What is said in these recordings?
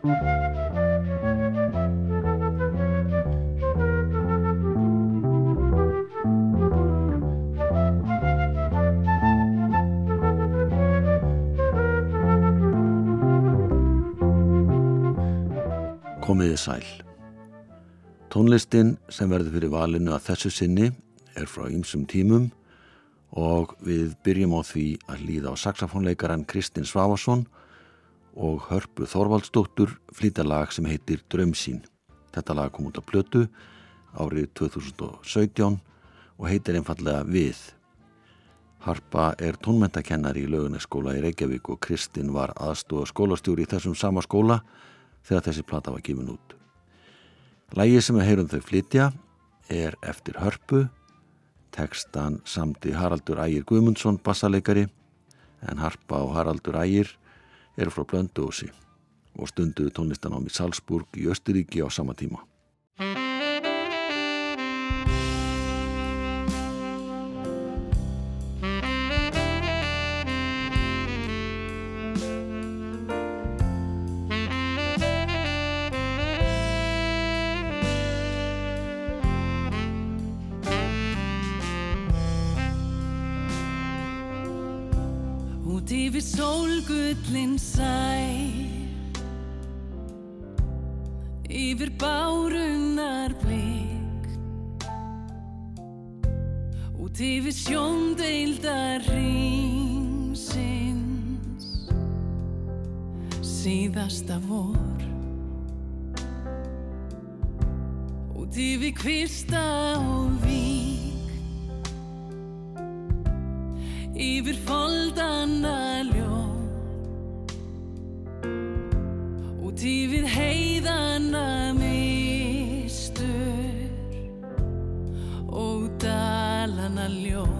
Komiði sæl. Tónlistin sem verður fyrir valinu að þessu sinni er frá ýmsum tímum og við byrjum á því að líða á saxofónleikaran Kristinn Svavarsson og hörpu Þorvaldsdóttur flýtalag sem heitir Drömsín. Þetta lag kom út á plötu árið 2017 og heitir einfallega Við. Harpa er tónmentakennari í löguneskóla í Reykjavík og Kristinn var aðstóða skólastjóri í þessum sama skóla þegar þessi plata var gifin út. Lægi sem við heyrum þau flytja er eftir hörpu, tekstan samti Haraldur Ægir Guðmundsson bassaleikari en Harpa og Haraldur Ægir eru frá Blöndósi og stunduðu tónlistan ám í Salzburg í Östuríki á sama tíma. Yfir sólgullin sæ. Yfir bárunar blik Út yfir sjóndeildar ringsins Síðasta vor. Út yfir kvista og vík Yfir foldana yfir heiðana mistur og dalana ljóð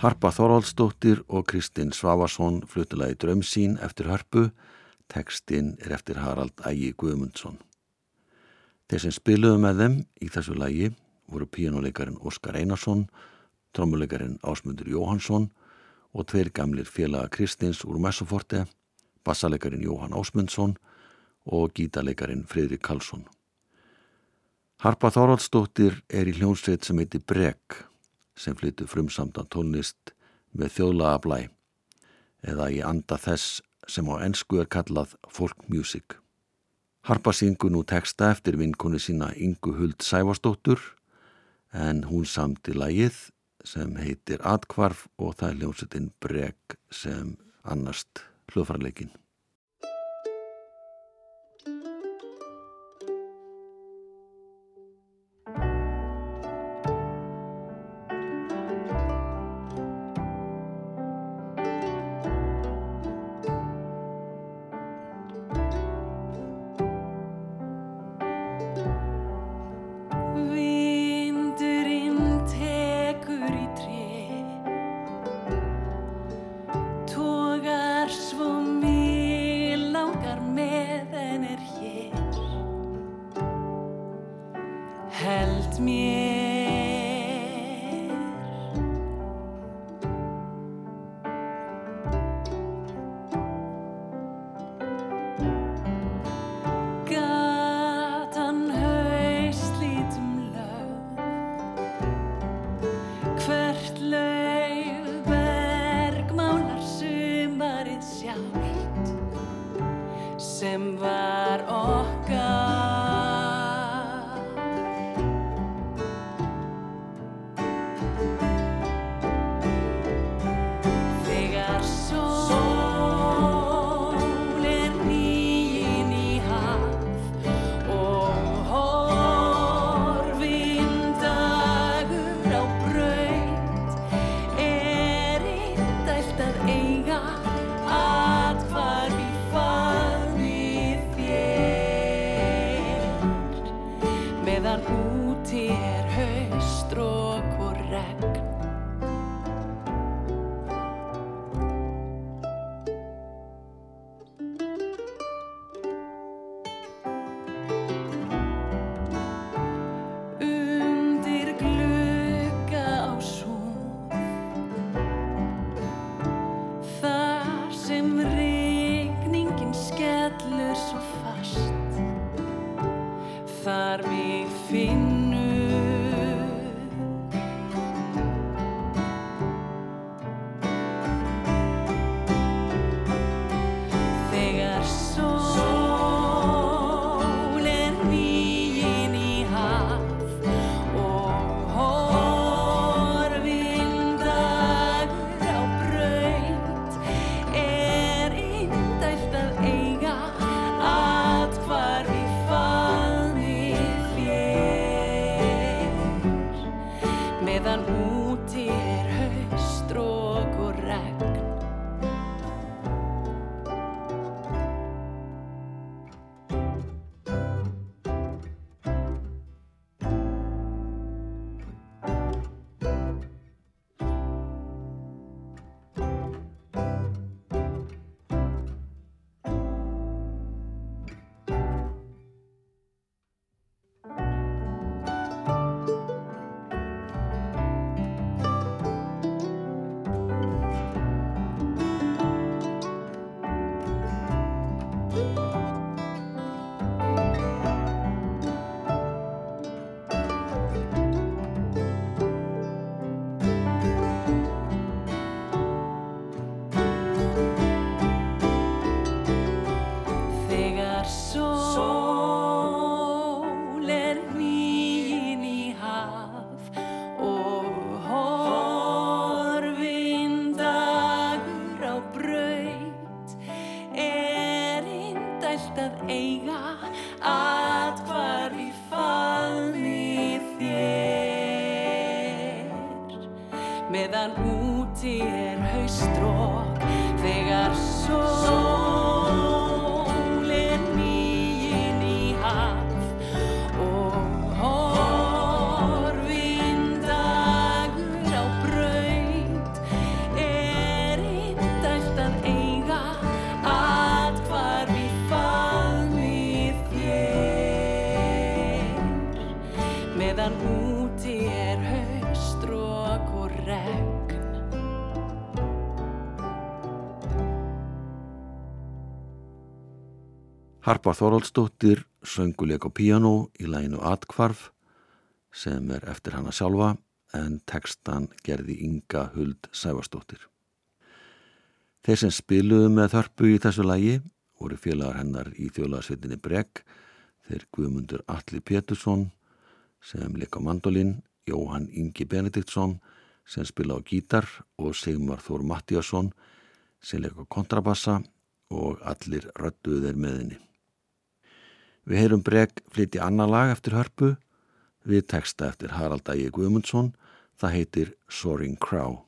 Harpa Þorvaldsdóttir og Kristinn Svavarsson flutulagi Drömsín eftir hörpu, tekstinn er eftir Harald Ægi Guðmundsson. Þeir sem spiluðu með þeim í þessu lagi voru píjánuleikarin Óskar Einarsson, trommuleikarin Ásmundur Jóhansson og tveir gamlir félaga Kristins úr Messoforte, bassaleikarin Jóhann Ásmundsson og gítaleikarin Fridrik Karlsson. Harpa Þorvaldsdóttir er í hljónsveit sem heiti Brek sem flyttu frumsamtan tónlist með þjóðlaga blæ eða í anda þess sem á ennsku er kallað folk music. Harpa syngur nú texta eftir vinkonu sína Ingu Huld Sævarsdóttur en hún samti lagið sem heitir Atkvarf og það er ljónsettin Breg sem annast hljóðfarleikin. meðan úti er haustrók þegar sól Harpa Þoraldsdóttir sönguleik á piano í læginu Atkvarf sem er eftir hana sjálfa en tekstan gerði Inga Huld Sævarsdóttir. Þeir sem spiluðu með þörpu í þessu lægi voru félagar hennar í þjólaðsveitinni Bregg þeir Guðmundur Alli Petursson sem leik á mandolin, Jóhann Ingi Benediktsson sem spila á gítar og Sigmar Þór Mattíasson sem leik á kontrabassa og allir röttuðu þeir meðinni. Við heyrum breg fliti annar lag eftir hörpu, við teksta eftir Harald Ægi Guðmundsson, það heitir Soaring Crow.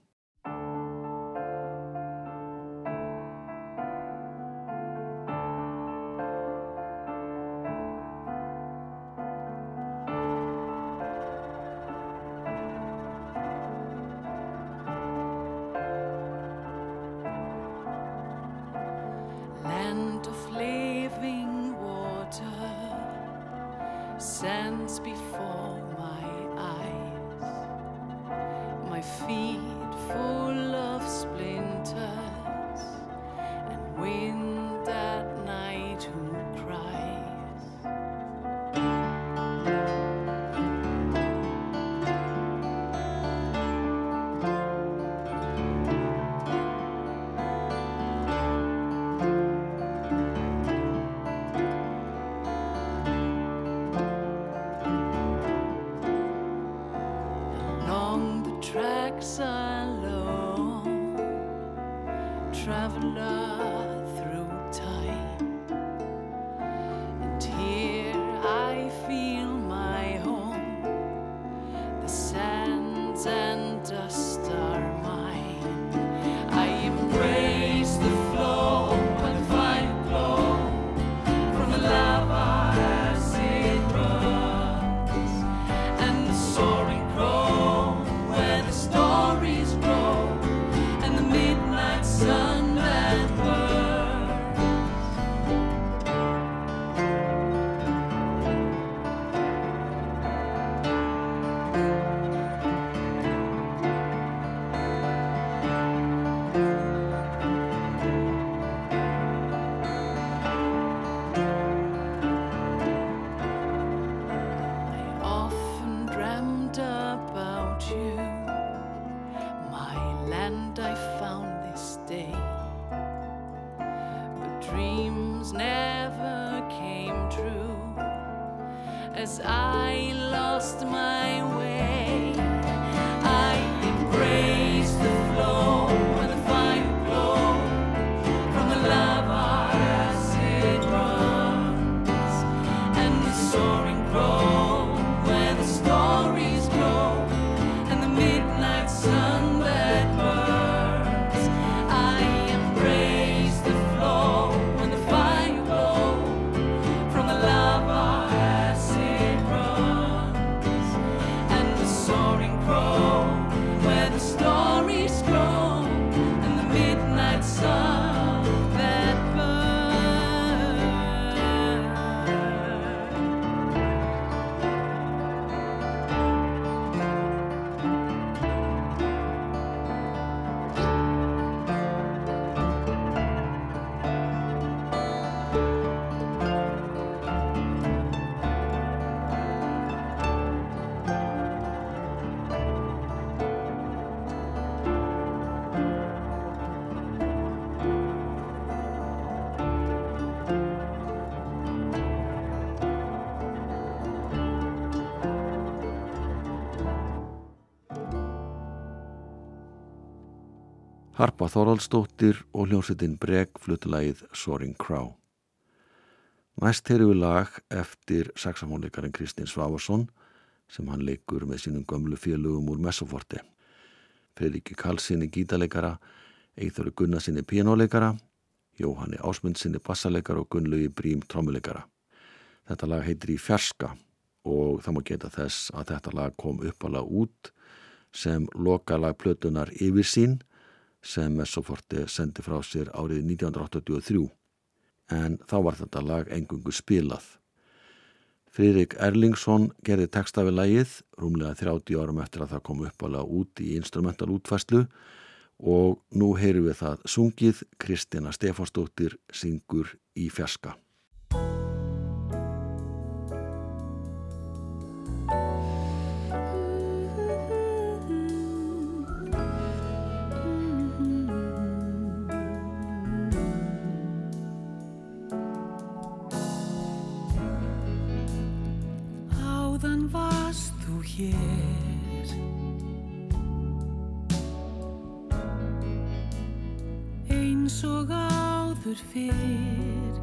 Harpa Þorvaldsdóttir og hljómsveitin Breg flutulægið Soaring Crow. Næst heyru við lag eftir saxofónleikarin Kristinn Svavarsson sem hann leikur með sínum gömlu félögum úr Messoforti. Fredriki Karlssoni gítarleikara, Eithori Gunnarssoni pianoleikara, Jóhanni Ásmundssoni bassarleikara og Gunnlaugi Brím trommuleikara. Þetta lag heitir Í fjarska og það má geta þess að þetta lag kom uppala út sem loka lagplötunar yfir sín sem Messoforti sendi frá sér árið 1983 en þá var þetta lag engungu spilað. Friðrik Erlingsson gerði texta við lagið rúmlega 30 árum eftir að það kom uppalega út í instrumental útfæslu og nú heyrum við það sungið Kristina Stefansdóttir syngur í fjaska. fyrr.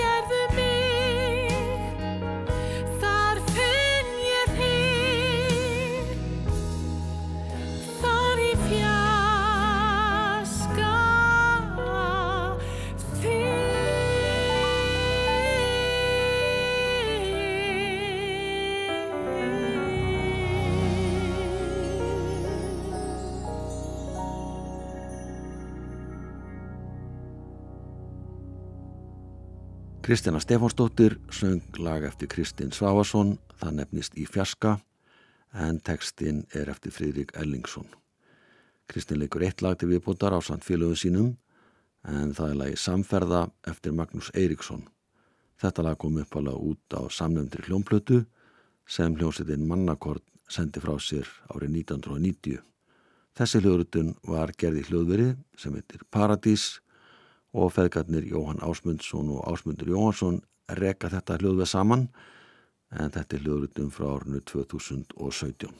Yeah. Kristjana Stefánsdóttir söng lag eftir Kristinn Svávason, það nefnist Í fjaska, en tekstinn er eftir Fridrik Ellingsson. Kristinn leikur eitt lag til viðbútar á samt félögum sínum, en það er lagi Samferða eftir Magnús Eiríksson. Þetta lag kom uppalega út á samnefndri hljómplötu sem hljómsveitin Mannakort sendi frá sér árið 1990. Þessi hljóðrutun var gerði hljóðveri sem heitir Paradís og feðgarnir Jóhann Ásmundsson og Ásmundur Jóhansson rekka þetta hljóðveð saman en þetta er hljóðrutum frá árinu 2017.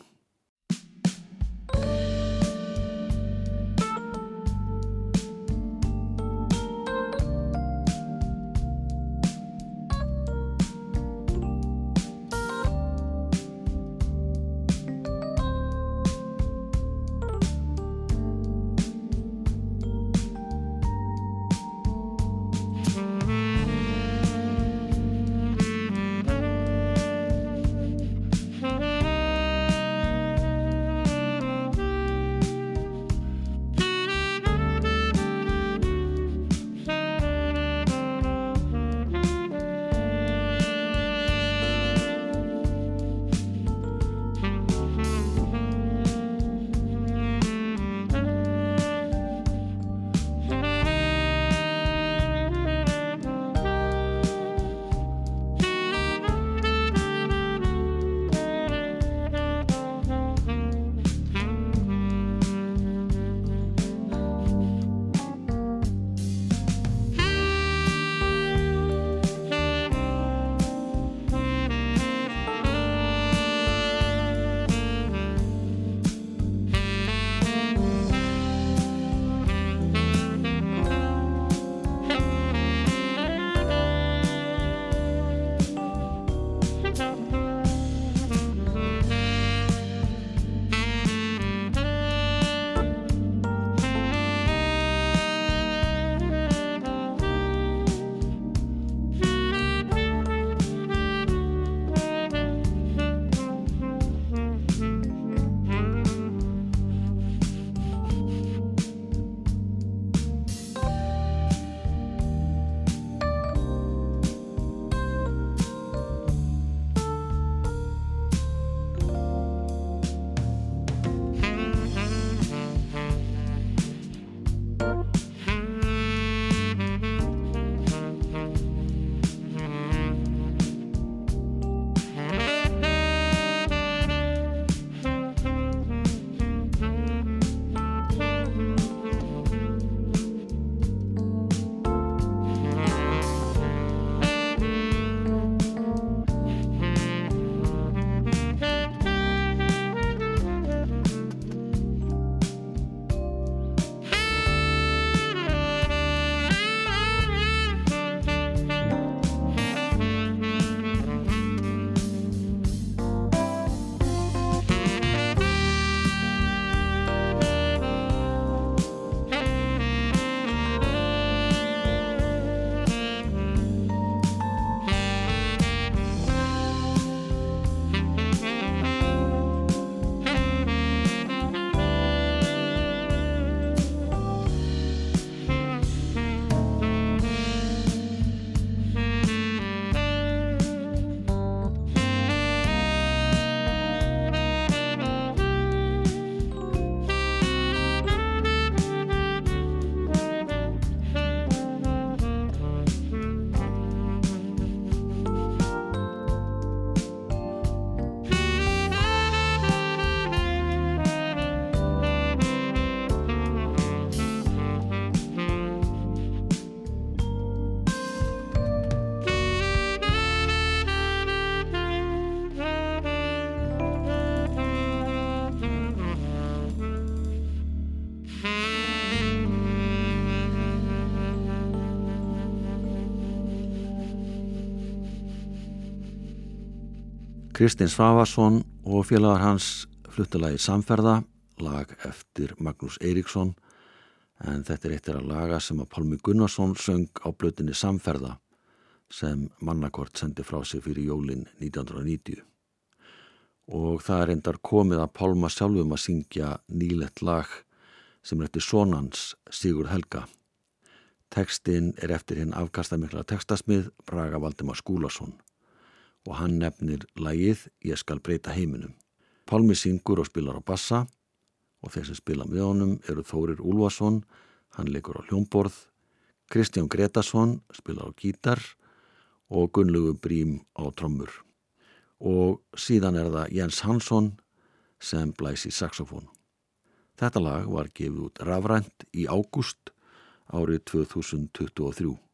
Kristinn Svavarsson og félagar hans fluttalagi Samferða, lag eftir Magnús Eiríksson, en þetta er eittir að laga sem að Pálmi Gunnarsson söng á blötinni Samferða sem mannakort sendi frá sig fyrir jólinn 1990. Og það er endar komið að Pálma sjálfum að syngja nýlegt lag sem er eftir sonans Sigur Helga. Tekstinn er eftir hinn afkastamikla tekstasmið Braga Valdimar Skúlason og hann nefnir lagið Ég skal breyta heiminum. Pálmi syngur og spilar á bassa og þeir sem spila með honum eru Þórir Úlvason, hann leikur á hljómborð, Kristján Gretarsson spilar á gítar og Gunnlaugur Brím á trommur. Og síðan er það Jens Hansson sem blæs í saxofón. Þetta lag var gefið út rafrænt í ágúst árið 2023.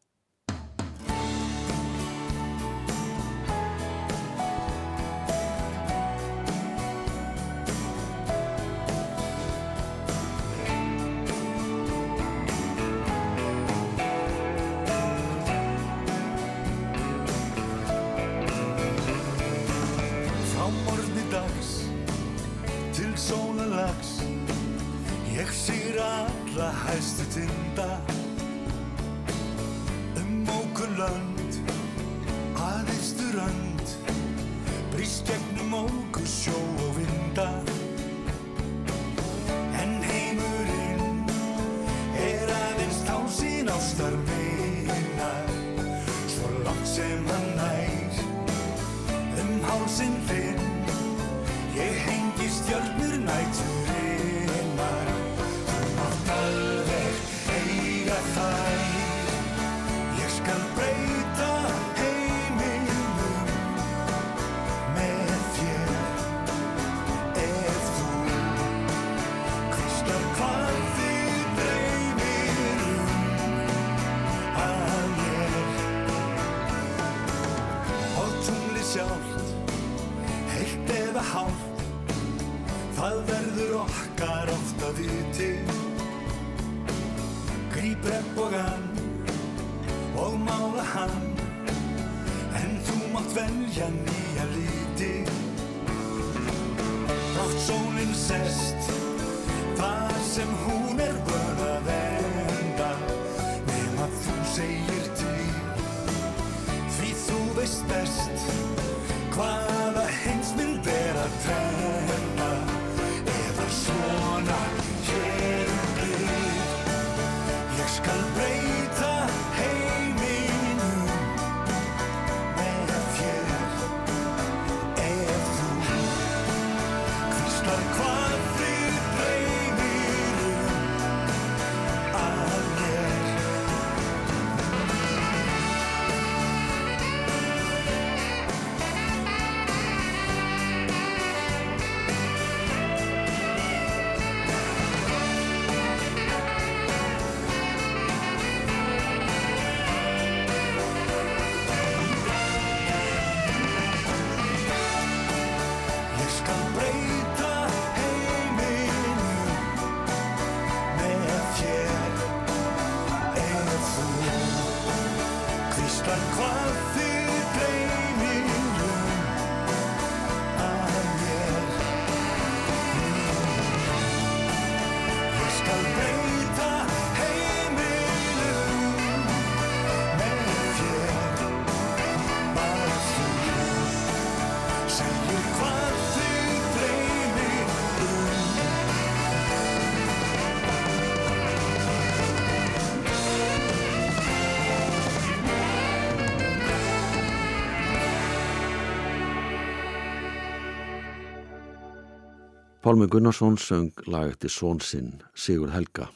Pálmi Gunnarsson söng lag eftir són sinn Sigur Helga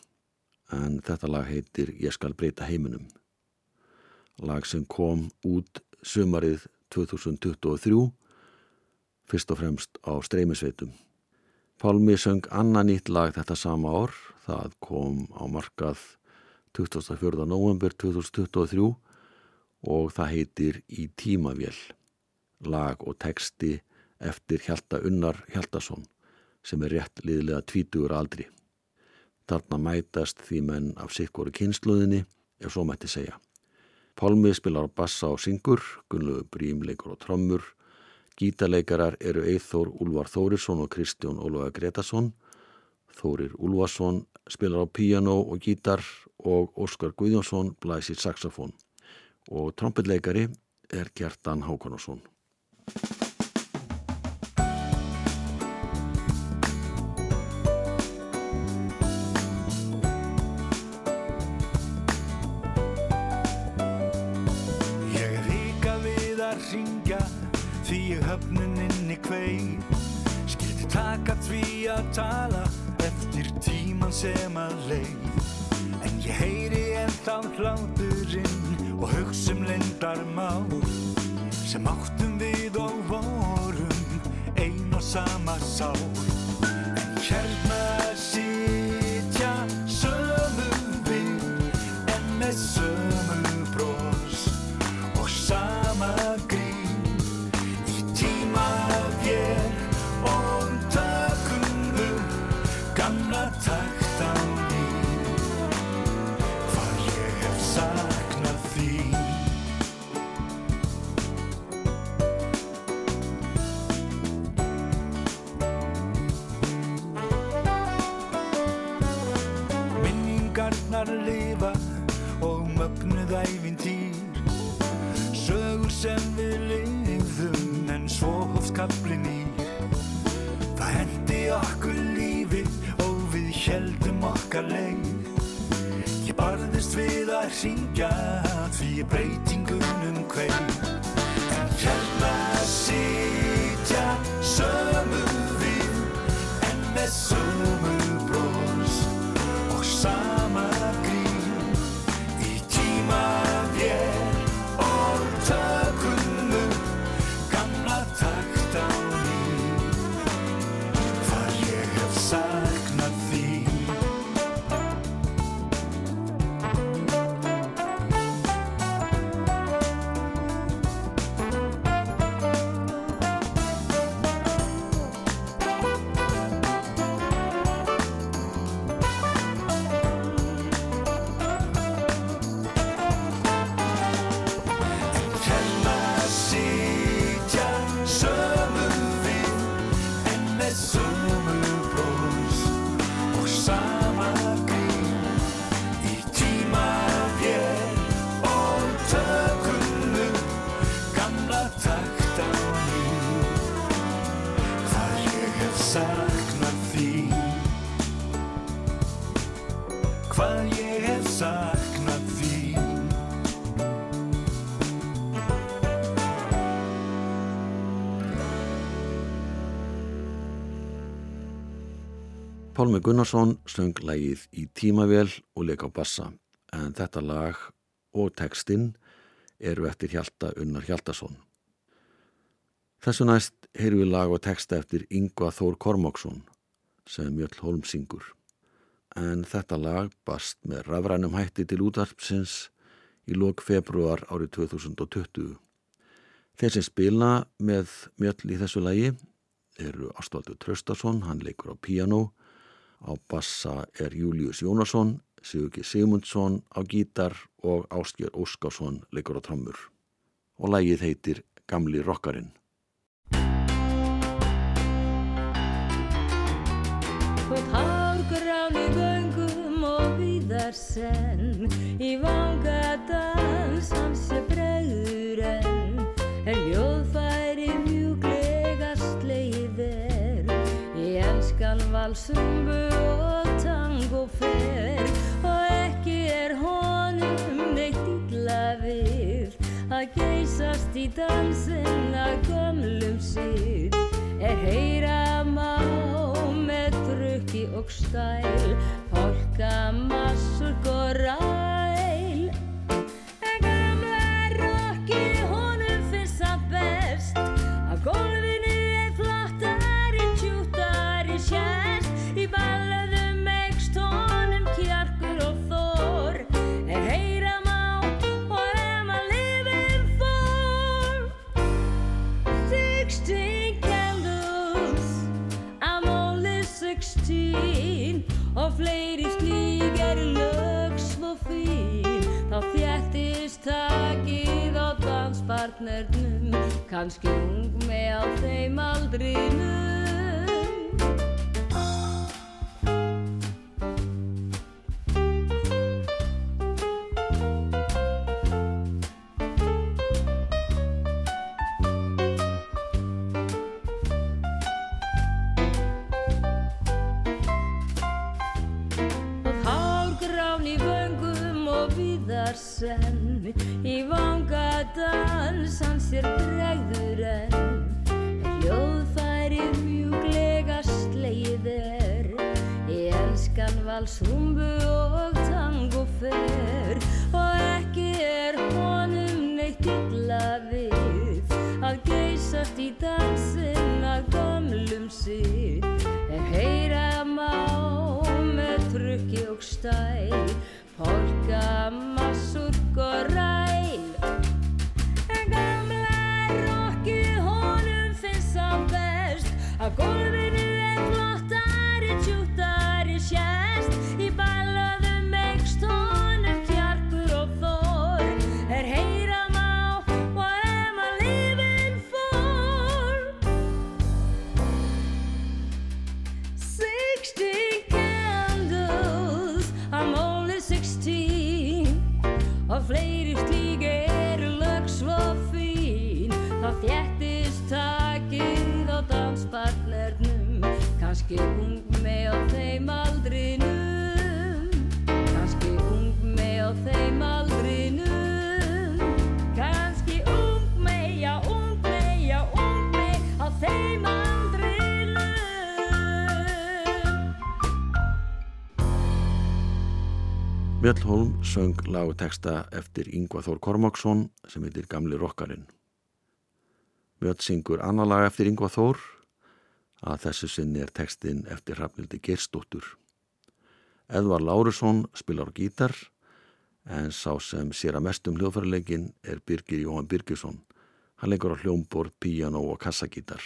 en þetta lag heitir Ég skal breyta heiminum. Lag sem kom út sumarið 2023 fyrst og fremst á streymisveitum. Pálmi söng annan nýtt lag þetta sama ár, það kom á markað 24. november 2023 og það heitir Í tímavél, lag og texti eftir Hjalta Unnar Hjaltason sem er rétt liðlega tvítugur aldri. Þarna mætast því menn af sikkoru kynsluðinni, ef svo mætti segja. Pálmi spilar bassa og syngur, Gunnlegu Brímleikur og trommur, gítarleikarar eru Eithór Úlvar Þórisson og Kristján Ólaga Gretarsson, Þórir Úlvarsson spilar á píano og gítar og Óskar Guðjónsson blæsir saxofón og trompetleikari er Gjertan Hákonarsson. Pálmi Gunnarsson söng lægið í tímavél og leik á bassa en þetta lag og textinn eru eftir Hjalta Unnar Hjaltason. Þessu næst heyrum við lag og texta eftir Yngva Þór Kormáksson sem Mjöll Holm syngur. En þetta lag bast með rafrænum hætti til útarpsins í lok februar árið 2020. Þeir sem spila með Mjöll í þessu lagi eru Ástvaldur Traustason, hann leikur á piano, á bassa er Július Jónasson, Sigurki Sigmundsson á gítar og Ástgjör Óskarsson leikur á trommur. Og lagið heitir Gamli rockarinn. Þótt hárgrán í göngum og víðar senn Í vanga dans hans er bregður enn En ljóðfæri valsumbu og tango fer Og ekki er honum neitt illa við. Að geysast í dansinn að gömlum síð. Er heyra má með drukki og stæl Fólka massur og ræl Kanski ung með á þeim aldrinum. Og hárgrán í vöngum og víðar senn í vanga dans hans þér bregður enn Hljóðfærið mjúglega slegið er. Ég elskan valsrúmbu og tangofer Og ekki er honum neitt illa við Að geysast í dansin að gömlum sig Kanski ung með á þeim aldrinum Kanski ung með á þeim aldrinum Kanski ung með, já ung með, já ung með á þeim aldrinum Mjöll Holm söng lag og texta eftir Yngvar Þór Kormáksson sem heitir Gamli Rokkarinn. Mjöll syngur annar lag eftir Yngvar Þór að þessu sinni er textin eftir Hrafnildi Gerstóttur. Edvar Lárusson spilar gítar en sá sem sér að mestum hljóðfæruleikin er Birgir Jóhann Birgisson. Hann leikur á hljómborð, píano og kassagítar.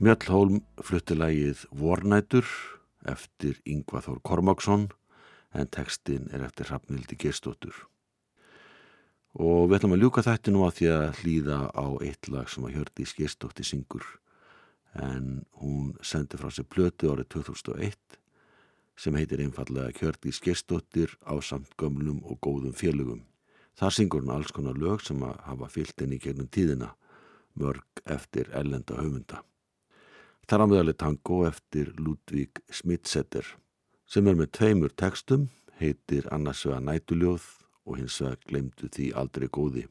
Mjöll Holm flutti lagið Vornætur eftir Yngvar Þór Kormáksson en textin er eftir Hrafnildi Gerstóttur. Og við ætlum að ljúka þetta nú að því að hlýða á eitt lag sem að Hjördís Gerstóttir syngur en hún sendi frá sér plötu árið 2001 sem heitir einfallega Hjördís Gerstóttir á samt gömlum og góðum félögum. Það syngur hún alls konar lög sem að hafa fyllt henni gegnum tíðina, mörg eftir ellenda höfunda. Þar á meðalið tango eftir Ludvík Smitsetter sem er með tveimur textum, heitir annars vega nætuljóð og hins vega glemdu því aldrei góði.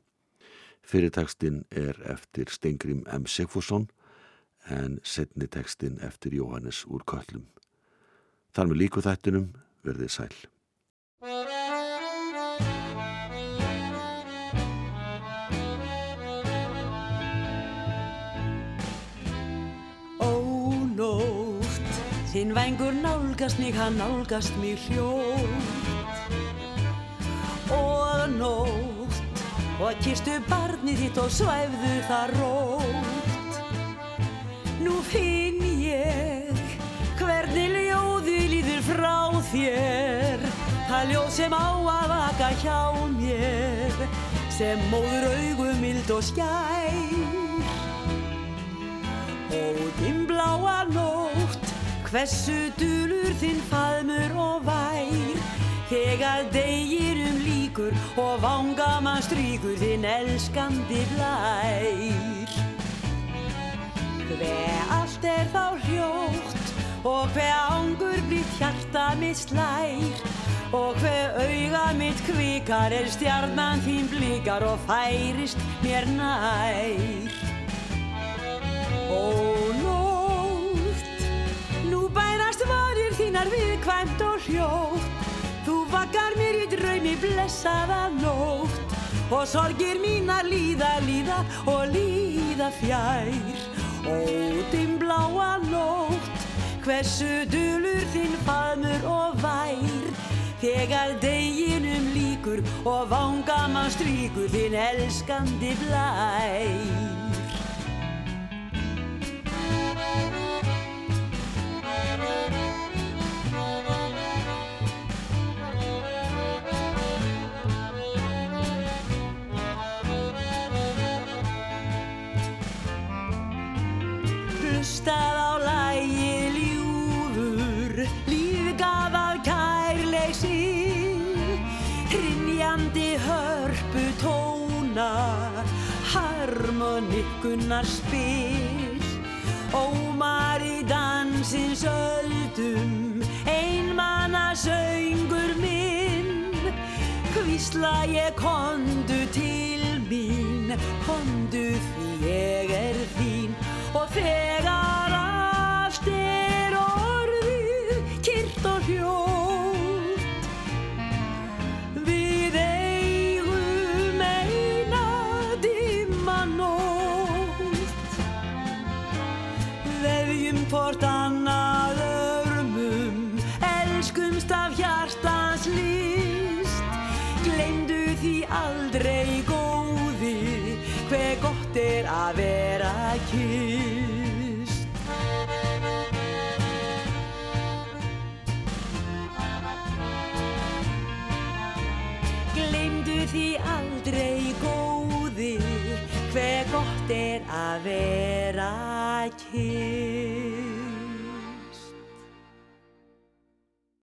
Fyrir textin er eftir Stengrim M. Sigfússon en setni tekstin eftir Jóhannes úr köllum. Þar með líku þættinum verðið sæl. Þinn vængur nálgast mig, hann nálgast mig hljótt. Og nótt, og kistu barnið þitt og svæfðu það rótt. Nú finn ég hvernig ljóði líður frá þér. Það ljóð sem á að vaka hjá mér, sem móður augum mild og skær. Ódinn bláa nótt, hversu dulur þinn faðmur og vær? Þegar deginum líkur og vangamann stríkur þinn elskandi blær. Hver allt er þá hljótt og hver ángur blítt hjarta mitt slær. Og hver auga mitt kvikar er stjarnan þín blíkar og færist mér nær. Ó þínar viðkvæmt og hljótt. Þú vakar mér í draumi blessaða nótt. Og sorgir mínar líða, líða og líða fjær. Ó dimbláa nótt, hversu dulur þinn faðmur og vær. Þegar deginum líkur og vangamann stríkur þinn elskandi blær Hlustað á lægið ljúfur, lífgaf af kærleysi, hrinjandi hörpu tónar, harmonikkunar spil, ómar í dansins öldum, einmanna söngur minn, hvísla ég kondu til mín, kondu því ég er þín og þegar kyrrt og hljótt. Við eigum eina dimma nótt. Veðjum hvort annað örmum elskumst af hjartans list glemdu því aldrei góði hver gott er að vera kyrst aldrei góði. Hver gott er að vera